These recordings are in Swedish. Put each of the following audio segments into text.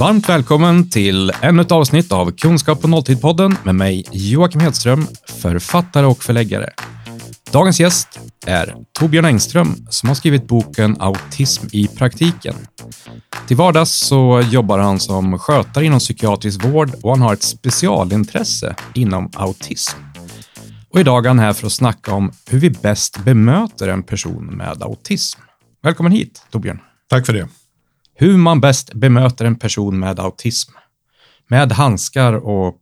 Varmt välkommen till ännu ett avsnitt av Kunskap på nolltid-podden med mig Joakim Hedström, författare och förläggare. Dagens gäst är Torbjörn Engström som har skrivit boken Autism i praktiken. Till vardags så jobbar han som skötare inom psykiatrisk vård och han har ett specialintresse inom autism. Och idag är han här för att snacka om hur vi bäst bemöter en person med autism. Välkommen hit, Torbjörn. Tack för det. Hur man bäst bemöter en person med autism. Med handskar och...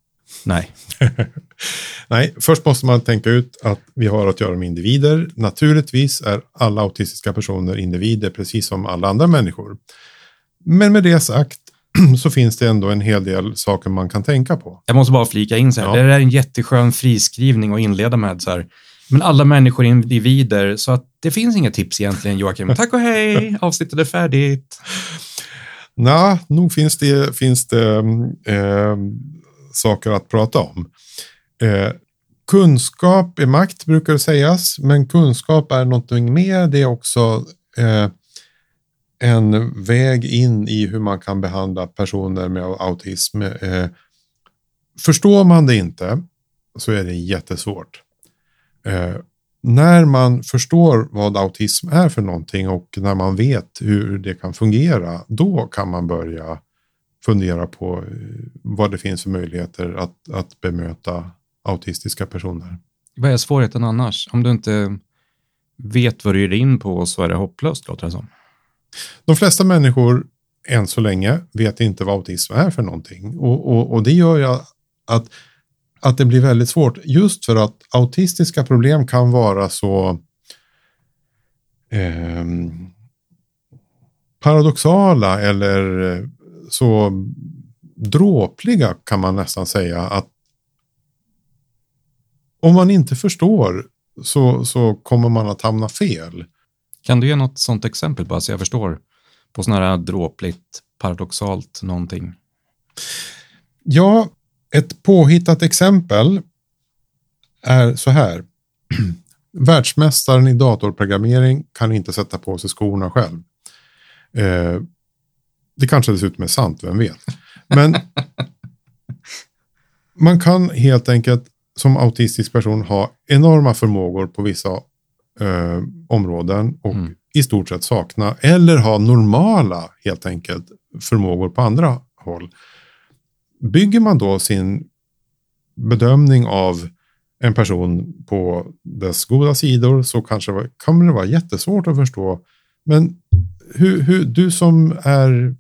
Nej. Nej, först måste man tänka ut att vi har att göra med individer. Naturligtvis är alla autistiska personer individer, precis som alla andra människor. Men med det sagt så finns det ändå en hel del saker man kan tänka på. Jag måste bara flika in så här. Ja. Det är en jätteskön friskrivning att inleda med så här. Men alla människor är individer, så att det finns inga tips egentligen, Joakim. Tack och hej, avsnittet är färdigt. Nej, nog finns det, finns det eh, saker att prata om. Eh, kunskap är makt brukar det sägas, men kunskap är någonting mer. Det är också eh, en väg in i hur man kan behandla personer med autism. Eh, förstår man det inte så är det jättesvårt. Eh, när man förstår vad autism är för någonting och när man vet hur det kan fungera, då kan man börja fundera på eh, vad det finns för möjligheter att, att bemöta autistiska personer. Vad är svårigheten annars? Om du inte vet vad du ger in på så är det hopplöst, låter det som. De flesta människor än så länge vet inte vad autism är för någonting. Och, och, och det gör ju att att det blir väldigt svårt just för att autistiska problem kan vara så eh, paradoxala eller så dråpliga kan man nästan säga att om man inte förstår så, så kommer man att hamna fel. Kan du ge något sånt exempel bara så jag förstår på sådana här dråpligt, paradoxalt någonting? Ja, ett påhittat exempel är så här. Världsmästaren i datorprogrammering kan inte sätta på sig skorna själv. Eh, det kanske dessutom är sant, vem vet. Men man kan helt enkelt som autistisk person ha enorma förmågor på vissa eh, områden och mm. i stort sett sakna eller ha normala helt enkelt förmågor på andra håll bygger man då sin bedömning av en person på dess goda sidor så kanske kan det vara jättesvårt att förstå. Men hur, hur, du som är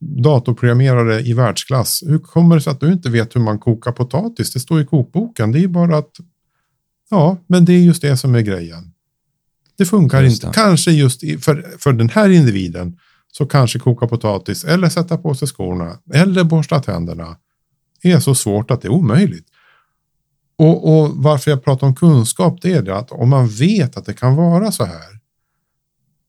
datorprogrammerare i världsklass, hur kommer det sig att du inte vet hur man kokar potatis? Det står i kokboken. Det är bara att, ja, men det är just det som är grejen. Det funkar just inte. Kanske just för, för den här individen så kanske koka potatis eller sätta på sig skorna eller borsta tänderna är så svårt att det är omöjligt. Och, och varför jag pratar om kunskap det är det att om man vet att det kan vara så här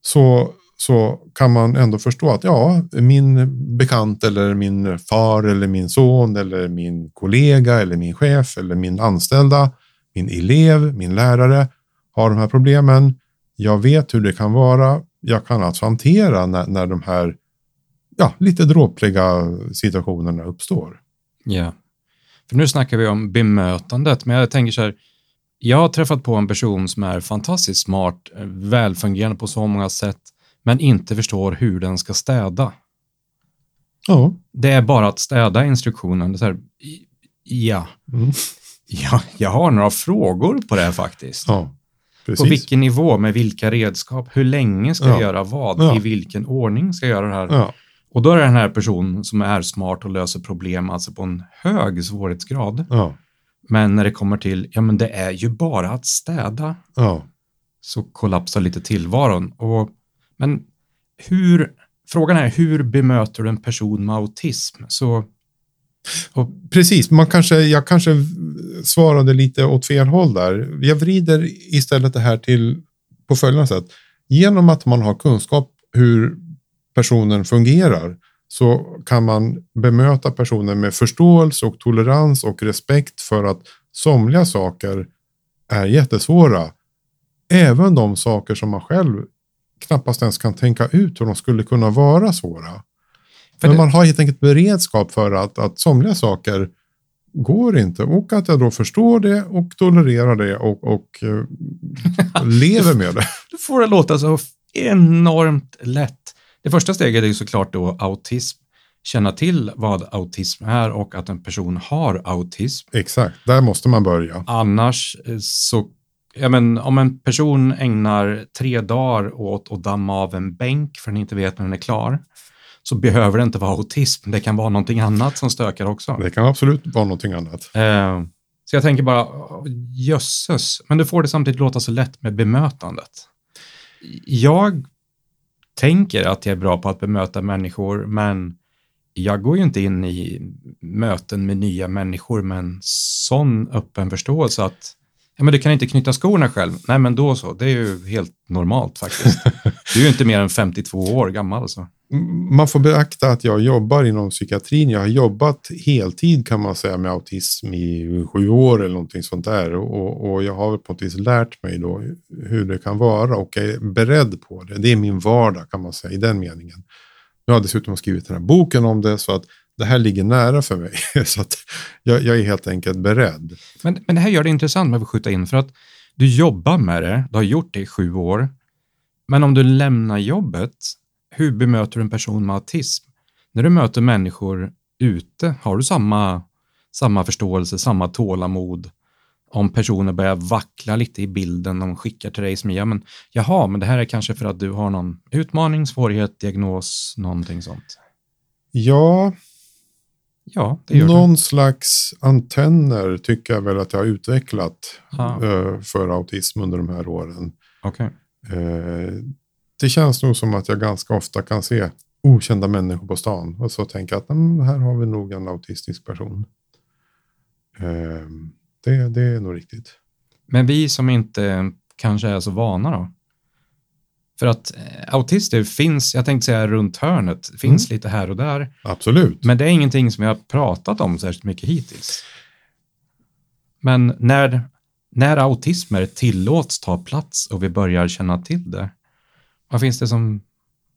så, så kan man ändå förstå att ja, min bekant eller min far eller min son eller min kollega eller min chef eller min anställda, min elev, min lärare har de här problemen. Jag vet hur det kan vara jag kan alltså hantera när, när de här ja, lite dråpliga situationerna uppstår. Ja, för nu snackar vi om bemötandet, men jag tänker så här, jag har träffat på en person som är fantastiskt smart, välfungerande på så många sätt, men inte förstår hur den ska städa. Ja. Det är bara att städa instruktionen. Det är så här, ja. Mm. ja, jag har några frågor på det här faktiskt. Ja. Precis. På vilken nivå, med vilka redskap, hur länge ska ja. jag göra vad, ja. i vilken ordning ska jag göra det här. Ja. Och då är det den här personen som är smart och löser problem, alltså på en hög svårighetsgrad. Men när det kommer till, ja men det är ju bara att städa, så kollapsar lite tillvaron. Och, men hur, frågan är hur bemöter du en person med autism? Så och precis, man kanske, jag kanske svarade lite åt fel håll där. Jag vrider istället det här till på följande sätt. Genom att man har kunskap hur personen fungerar så kan man bemöta personen med förståelse och tolerans och respekt för att somliga saker är jättesvåra. Även de saker som man själv knappast ens kan tänka ut hur de skulle kunna vara svåra. Men det... man har helt enkelt beredskap för att, att somliga saker går inte och att jag då förstår det och tolererar det och, och uh, lever med det. Du får det låta så enormt lätt. Det första steget är ju såklart då autism känna till vad autism är och att en person har autism. Exakt, där måste man börja. Annars eh, så, ja men om en person ägnar tre dagar åt att damma av en bänk för den inte vet när den är klar, så behöver det inte vara autism. Det kan vara någonting annat som stökar också. Det kan absolut vara någonting annat. Eh, så jag tänker bara, jösses, men du får det samtidigt låta så lätt med bemötandet. Jag tänker att jag är bra på att bemöta människor, men jag går ju inte in i möten med nya människor med en sån öppen förståelse att ja, men du kan inte knyta skorna själv. Nej, men då så. Det är ju helt normalt faktiskt. Du är ju inte mer än 52 år gammal. Så. Man får beakta att jag jobbar inom psykiatrin. Jag har jobbat heltid kan man säga med autism i sju år eller någonting sånt där. Och, och jag har på ett vis lärt mig då hur det kan vara och är beredd på det. Det är min vardag kan man säga i den meningen. Nu har jag dessutom skrivit den här boken om det så att det här ligger nära för mig. så att jag, jag, är helt enkelt beredd. Men, men det här gör det intressant med att skjuta in för att du jobbar med det, du har gjort det i sju år. Men om du lämnar jobbet, hur bemöter du en person med autism? När du möter människor ute, har du samma, samma förståelse, samma tålamod? om personer börjar vackla lite i bilden de skickar till dig som ja, men jaha, men det här är kanske för att du har någon utmaning, svårighet, diagnos, någonting sånt. Ja, ja det gör någon det. slags antenner tycker jag väl att jag har utvecklat uh, för autism under de här åren. Okay. Eh, det känns nog som att jag ganska ofta kan se okända människor på stan och så tänka att mm, här har vi nog en autistisk person. Uh, det, det är nog riktigt. Men vi som inte kanske är så vana då? För att eh, autister finns, jag tänkte säga runt hörnet, finns mm. lite här och där. Absolut. Men det är ingenting som vi har pratat om särskilt mycket hittills. Men när, när autismer tillåts ta plats och vi börjar känna till det, vad finns det som,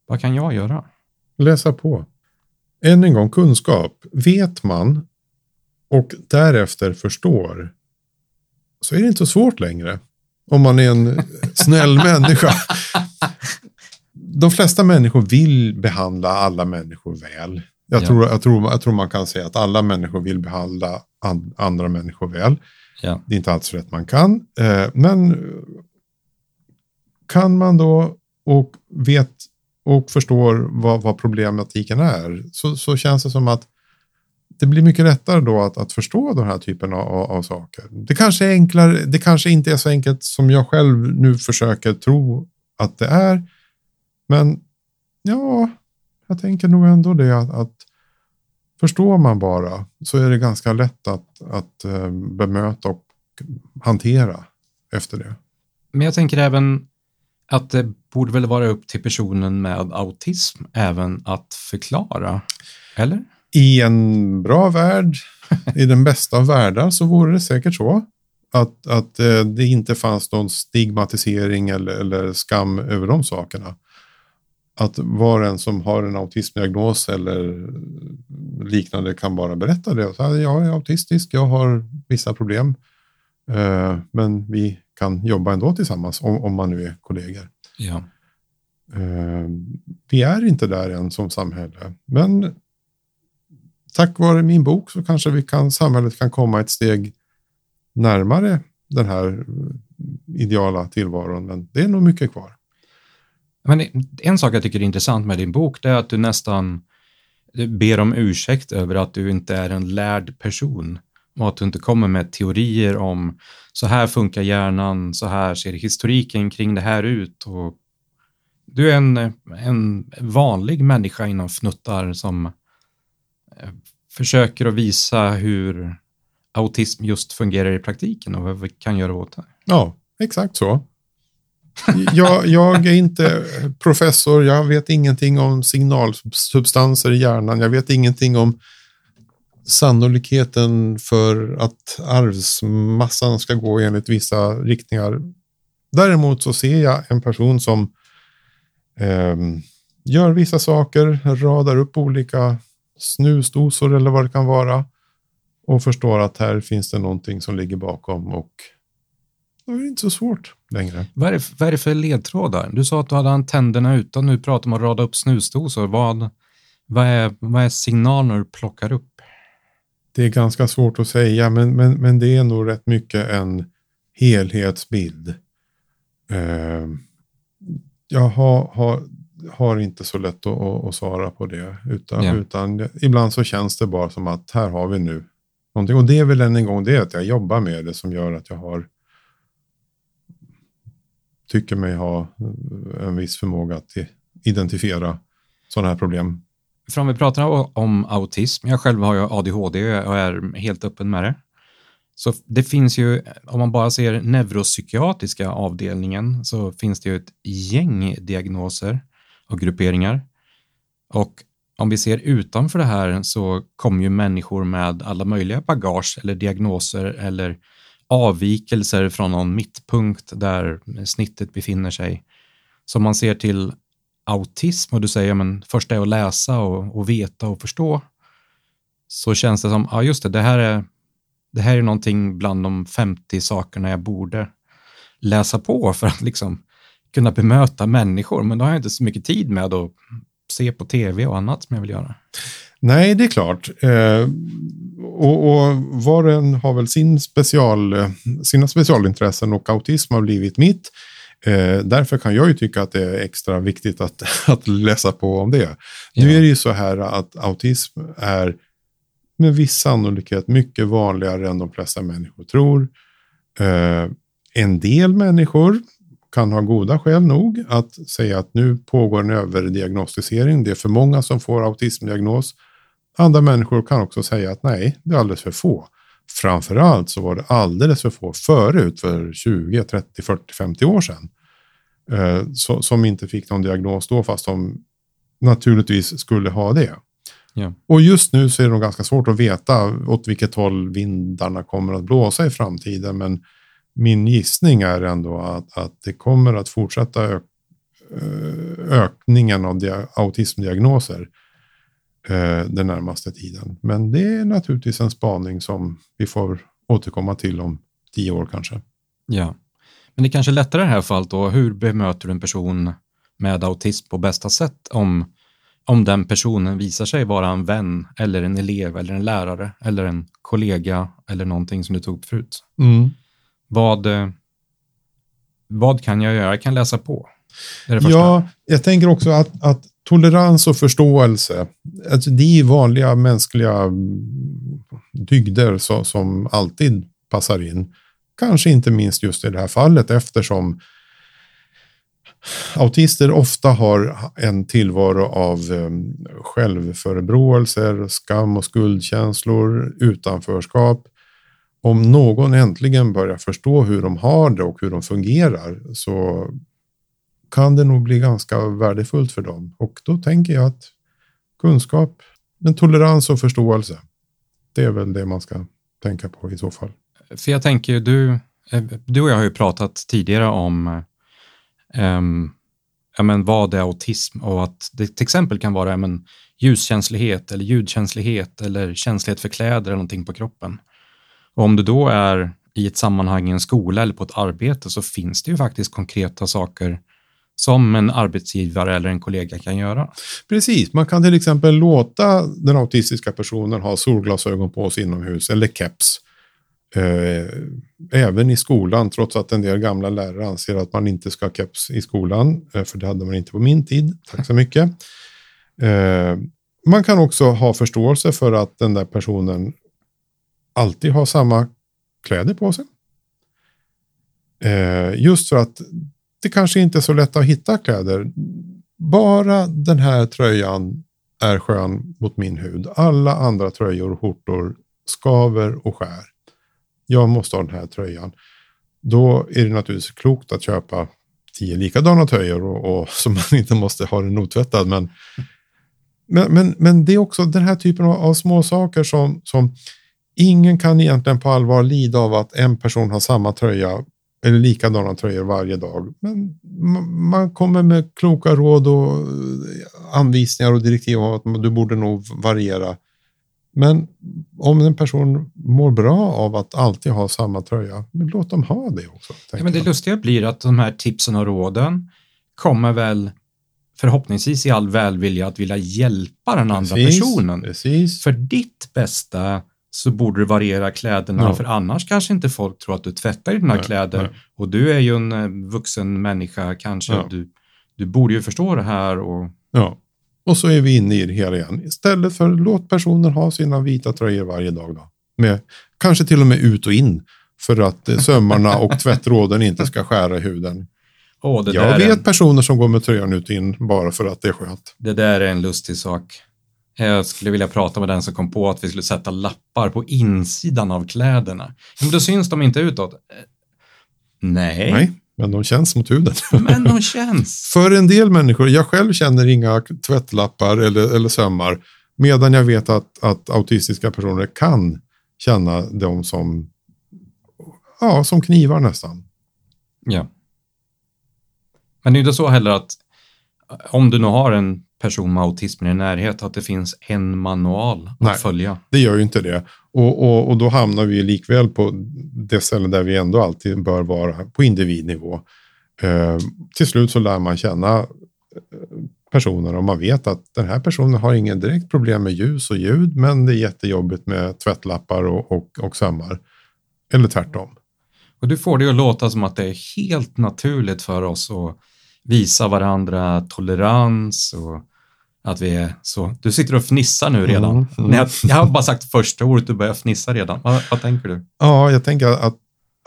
vad kan jag göra? Läsa på. Än en gång kunskap. Vet man och därefter förstår så är det inte så svårt längre. Om man är en snäll människa. De flesta människor vill behandla alla människor väl. Jag, ja. tror, jag, tror, jag tror man kan säga att alla människor vill behandla and, andra människor väl. Ja. Det är inte alls rätt man kan. Eh, men eh, kan man då och vet och förstår vad, vad problematiken är så, så känns det som att det blir mycket lättare då att, att förstå den här typen av, av, saker. Det kanske är enklare. Det kanske inte är så enkelt som jag själv nu försöker tro att det är. Men ja, jag tänker nog ändå det att, att förstår man bara så är det ganska lätt att, att uh, bemöta och hantera efter det. Men jag tänker även att det borde väl vara upp till personen med autism även att förklara, eller? I en bra värld, i den bästa av världar, så vore det säkert så. Att, att eh, det inte fanns någon stigmatisering eller, eller skam över de sakerna. Att var och en som har en autismdiagnos eller liknande kan bara berätta det. Så jag är autistisk, jag har vissa problem. Eh, men vi kan jobba ändå tillsammans om, om man nu är kollegor. Ja. Eh, vi är inte där än som samhälle. Men tack vare min bok så kanske vi kan, samhället kan komma ett steg närmare den här ideala tillvaron. Men det är nog mycket kvar. Men en sak jag tycker är intressant med din bok det är att du nästan ber om ursäkt över att du inte är en lärd person och att du inte kommer med teorier om så här funkar hjärnan, så här ser historiken kring det här ut. Och du är en, en vanlig människa inom fnuttar som eh, försöker att visa hur autism just fungerar i praktiken och vad vi kan göra åt det. Ja, exakt så. Jag, jag, är inte professor, jag vet ingenting om signalsubstanser i hjärnan, jag vet ingenting om sannolikheten för att arvsmassan ska gå enligt vissa riktningar. Däremot så ser jag en person som eh, gör vissa saker, radar upp olika snusdosor eller vad det kan vara och förstår att här finns det någonting som ligger bakom och då är det inte så svårt längre. Vad är, det, vad är det för ledtrådar? Du sa att du hade tänderna utan, nu pratar man om att rada upp snusdosor. Vad, vad, är, vad är signalerna du plockar upp? Det är ganska svårt att säga, men, men, men det är nog rätt mycket en helhetsbild. Uh, jag har, har, har inte så lätt att, att, att svara på det. Utan, yeah. utan ibland så känns det bara som att här har vi nu någonting. Och det är väl än en gång det att jag jobbar med det som gör att jag har tycker mig ha eh, en viss förmåga att identifiera sådana här problem. För om vi pratar om autism, jag själv har ju ADHD och är helt öppen med det. Så det finns ju, om man bara ser neuropsykiatriska avdelningen, så finns det ju ett gäng diagnoser och grupperingar. Och om vi ser utanför det här så kommer ju människor med alla möjliga bagage eller diagnoser eller avvikelser från någon mittpunkt där snittet befinner sig. Så om man ser till autism och du säger men först är att läsa och, och veta och förstå så känns det som, ja just det, det här är, det här är någonting bland de 50 sakerna jag borde läsa på för att liksom kunna bemöta människor, men då har jag inte så mycket tid med att se på tv och annat som jag vill göra. Nej, det är klart. Eh, och, och var och en har väl sin special, sina specialintressen och autism har blivit mitt. Eh, därför kan jag ju tycka att det är extra viktigt att, att läsa på om det. Ja. Nu är det ju så här att autism är med viss sannolikhet mycket vanligare än de flesta människor tror. Eh, en del människor kan ha goda skäl nog att säga att nu pågår en överdiagnostisering. Det är för många som får autismdiagnos. Andra människor kan också säga att nej, det är alldeles för få. Framförallt så var det alldeles för få förut, för 20, 30, 40, 50 år sedan. Eh, som inte fick någon diagnos då, fast de naturligtvis skulle ha det. Ja. Och just nu så är det nog ganska svårt att veta åt vilket håll vindarna kommer att blåsa i framtiden. Men min gissning är ändå att, att det kommer att fortsätta ök, ökningen av dia, autismdiagnoser eh, den närmaste tiden. Men det är naturligtvis en spaning som vi får återkomma till om tio år kanske. Ja, men det är kanske lättare i det här fallet då. Hur bemöter du en person med autism på bästa sätt om, om den personen visar sig vara en vän eller en elev eller en lärare eller en kollega eller någonting som du tog upp förut? Mm. Vad, eh, vad kan jag göra? Jag kan läsa på. ja, jag tänker också att, att tolerans och förståelse, alltså det är vanliga mänskliga mm, dygder så, som alltid passar in. Kanske inte minst just i det här fallet eftersom autister ofta har en tillvaro av mm, självförebråelser, skam och skuldkänslor, utanförskap. Om någon äntligen börjar förstå hur de har det och hur de fungerar så kan det nog bli ganska värdefullt för dem. Och då tänker jag att kunskap, men tolerans och förståelse, det är väl det man ska tänka på i så fall. För jag tänker, du, eh, du och jag har ju pratat tidigare om um, ja, men vad är autism och att det till exempel kan vara ja, men, ljuskänslighet eller ljudkänslighet eller känslighet för kläder eller någonting på kroppen. Och om du då är i ett sammanhang i en skola eller på ett arbete så finns det ju faktiskt konkreta saker som en arbetsgivare eller en kollega kan göra. Precis, man kan till exempel låta den autistiska personen ha solglasögon på sig inomhus eller keps. Eh, även i skolan, trots att en del gamla lärare anser att man inte ska ha keps i skolan, eh, för det hade man inte på min tid. Tack så mycket. Eh, man kan också ha förståelse för att den där personen alltid har samma kläder på sig. Just för att det kanske inte är så lätt att hitta kläder. Bara den här tröjan är skön mot min hud. Alla andra tröjor och skjortor skaver och skär. Jag måste ha den här tröjan. Då är det naturligtvis klokt att köpa tio likadana tröjor och, och som man inte måste ha den otvättad. Men, men, men, men, det är också den här typen av, av små saker som, som ingen kan egentligen på allvar lida av att en person har samma tröja eller likadana tröjor varje dag. Men man kommer med kloka råd och eh, anvisningar och direktiv om att du borde nog variera. Men om en person mår bra av att alltid ha samma tröja, låt dem ha det också. Ja, men det lustiga blir att de här tipsen och råden kommer väl förhoppningsvis i all välvilja att vilja hjälpa den andra precis, personen. Precis. För ditt bästa så borde du variera kläderna, ja. för annars kanske inte folk tror att du tvättar dina nej, kläder. Nej. Och du är ju en eh, vuxen människa kanske. Ja. Du, du borde ju förstå det här. Och... Ja, och så är vi inne i det hela igen. Istället för låt personer ha sina vita tröjor varje dag. Då. Med, kanske till och med ut och in för att eh, sömmarna och tvättråden inte ska skära i huden. Oh, jag vet en... personer som går med tröjan ut och in bara för att det är skönt. Det där är en lustig sak. Jag skulle vilja prata med den som kom på att vi skulle sätta lappar på insidan av kläderna. Men då syns de inte utåt. Nej. Nej, men de känns mot huden. Men de känns. För en del människor, jag själv känner inga tvättlappar eller, eller sömmar, medan jag vet att, att autistiska personer kan känna dem som, ja, som knivar nästan. Ja. Men det är inte så heller att om du nu har en person med autism i närhet att det finns en manual att Nej, följa. Det gör ju inte det. Och, och, och då hamnar vi likväl på det ställe där vi ändå alltid bör vara på individnivå. Eh, till slut så lär man känna eh, personer och man vet att den här personen har ingen direkt problem med ljus och ljud men det är jättejobbigt med tvättlappar och, och, och sömmar. Eller tvärtom. Och du får det att låta som att det är helt naturligt för oss att visa varandra tolerans och att vi är så. Du sitter och fnissar nu redan. Mm, mm. Jag, jag, har bara sagt första ordet, du börjar fnissa redan. Vad, vad, tänker du? Ja, jag tänker att,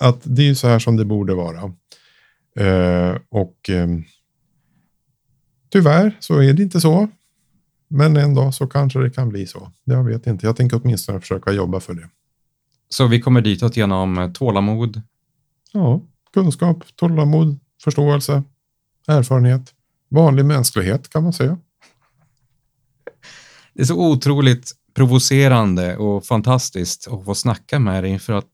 att det är så här som det borde vara. Uh, och um, tyvärr så är det inte så. Men en dag så kanske det kan bli så. Jag vet inte. Jag tänker åtminstone försöka jobba för det. Så vi kommer ditåt genom eh, tålamod? Ja, kunskap, tålamod, förståelse, erfarenhet, vanlig mänsklighet kan man säga. Det är så otroligt provocerande och fantastiskt att få snacka med dig för att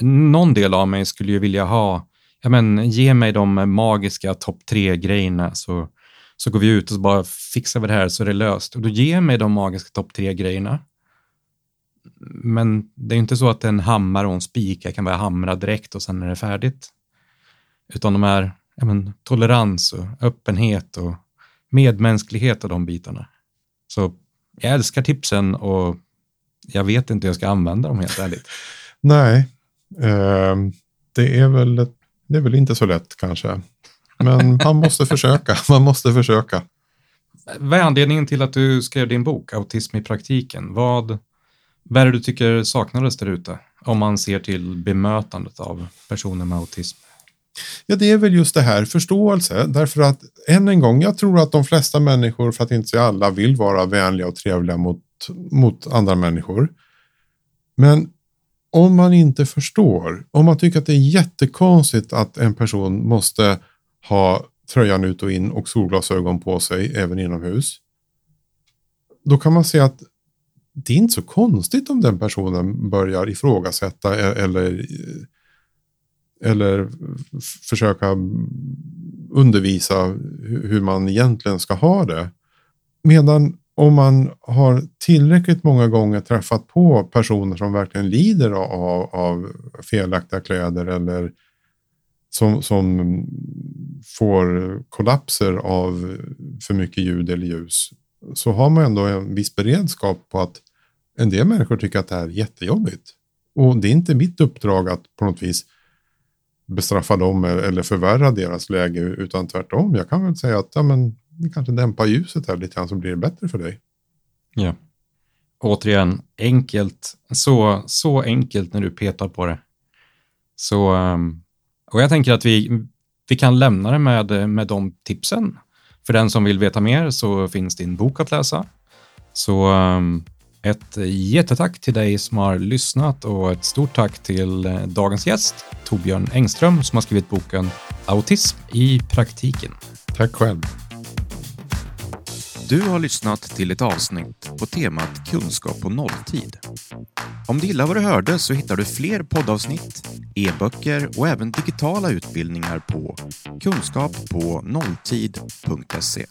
någon del av mig skulle ju vilja ha, ja men ge mig de magiska topp tre grejerna så, så går vi ut och så bara fixar vi det här så är det löst. Och då ger mig de magiska topp tre grejerna. Men det är inte så att en hammare och en spik, jag kan börja hamra direkt och sen är det färdigt. Utan de är ja men, tolerans och öppenhet och medmänsklighet och de bitarna. Så jag älskar tipsen och jag vet inte hur jag ska använda dem helt ärligt. Nej, eh, det, är väl, det är väl inte så lätt kanske. Men man måste försöka. Man måste försöka. Vad är anledningen till att du skrev din bok Autism i praktiken? Vad, vad är det du tycker saknades där ute? Om man ser till bemötandet av personer med autism. Ja, det är väl just det här förståelse. Därför att än en gång, jag tror att de flesta människor, för att inte säga alla, vill vara vänliga och trevliga mot, mot andra människor. Men om man inte förstår, om man tycker att det är jättekonstigt att en person måste ha tröjan ut och in och solglasögon på sig även inomhus. Då kan man se att det är inte så konstigt om den personen börjar ifrågasätta e- eller eh, eller försöka undervisa hur man egentligen ska ha det. Medan om man har tillräckligt många gånger träffat på personer som verkligen lider av, av felaktiga kläder eller som, som får kollapser av för mycket ljud eller ljus så har man ändå en viss beredskap på att en del människor tycker att det här är jättejobbigt. Och det är inte mitt uppdrag att på något vis bestraffa dem eller förvärra deras läge utan tvärtom. Jag kan väl säga att ja, men, vi kanske dämpar ljuset här lite grann så blir det bättre för dig. Ja. Återigen, enkelt. Så, så enkelt när du petar på det. Så, ehm, och jag tänker att vi, vi kan lämna det med, med de tipsen. För den som vill veta mer så finns din bok att läsa. Så um, ett jättetack till dig som har lyssnat och ett stort tack till eh, dagens gäst Torbjörn Engström som har skrivit boken Autism i praktiken. Tack själv. Du har lyssnat till ett avsnitt på temat kunskap på nolltid. Om du gillar vad du hörde så hittar du fler poddavsnitt, e-böcker och även digitala utbildningar på kunskap på nolltid.se.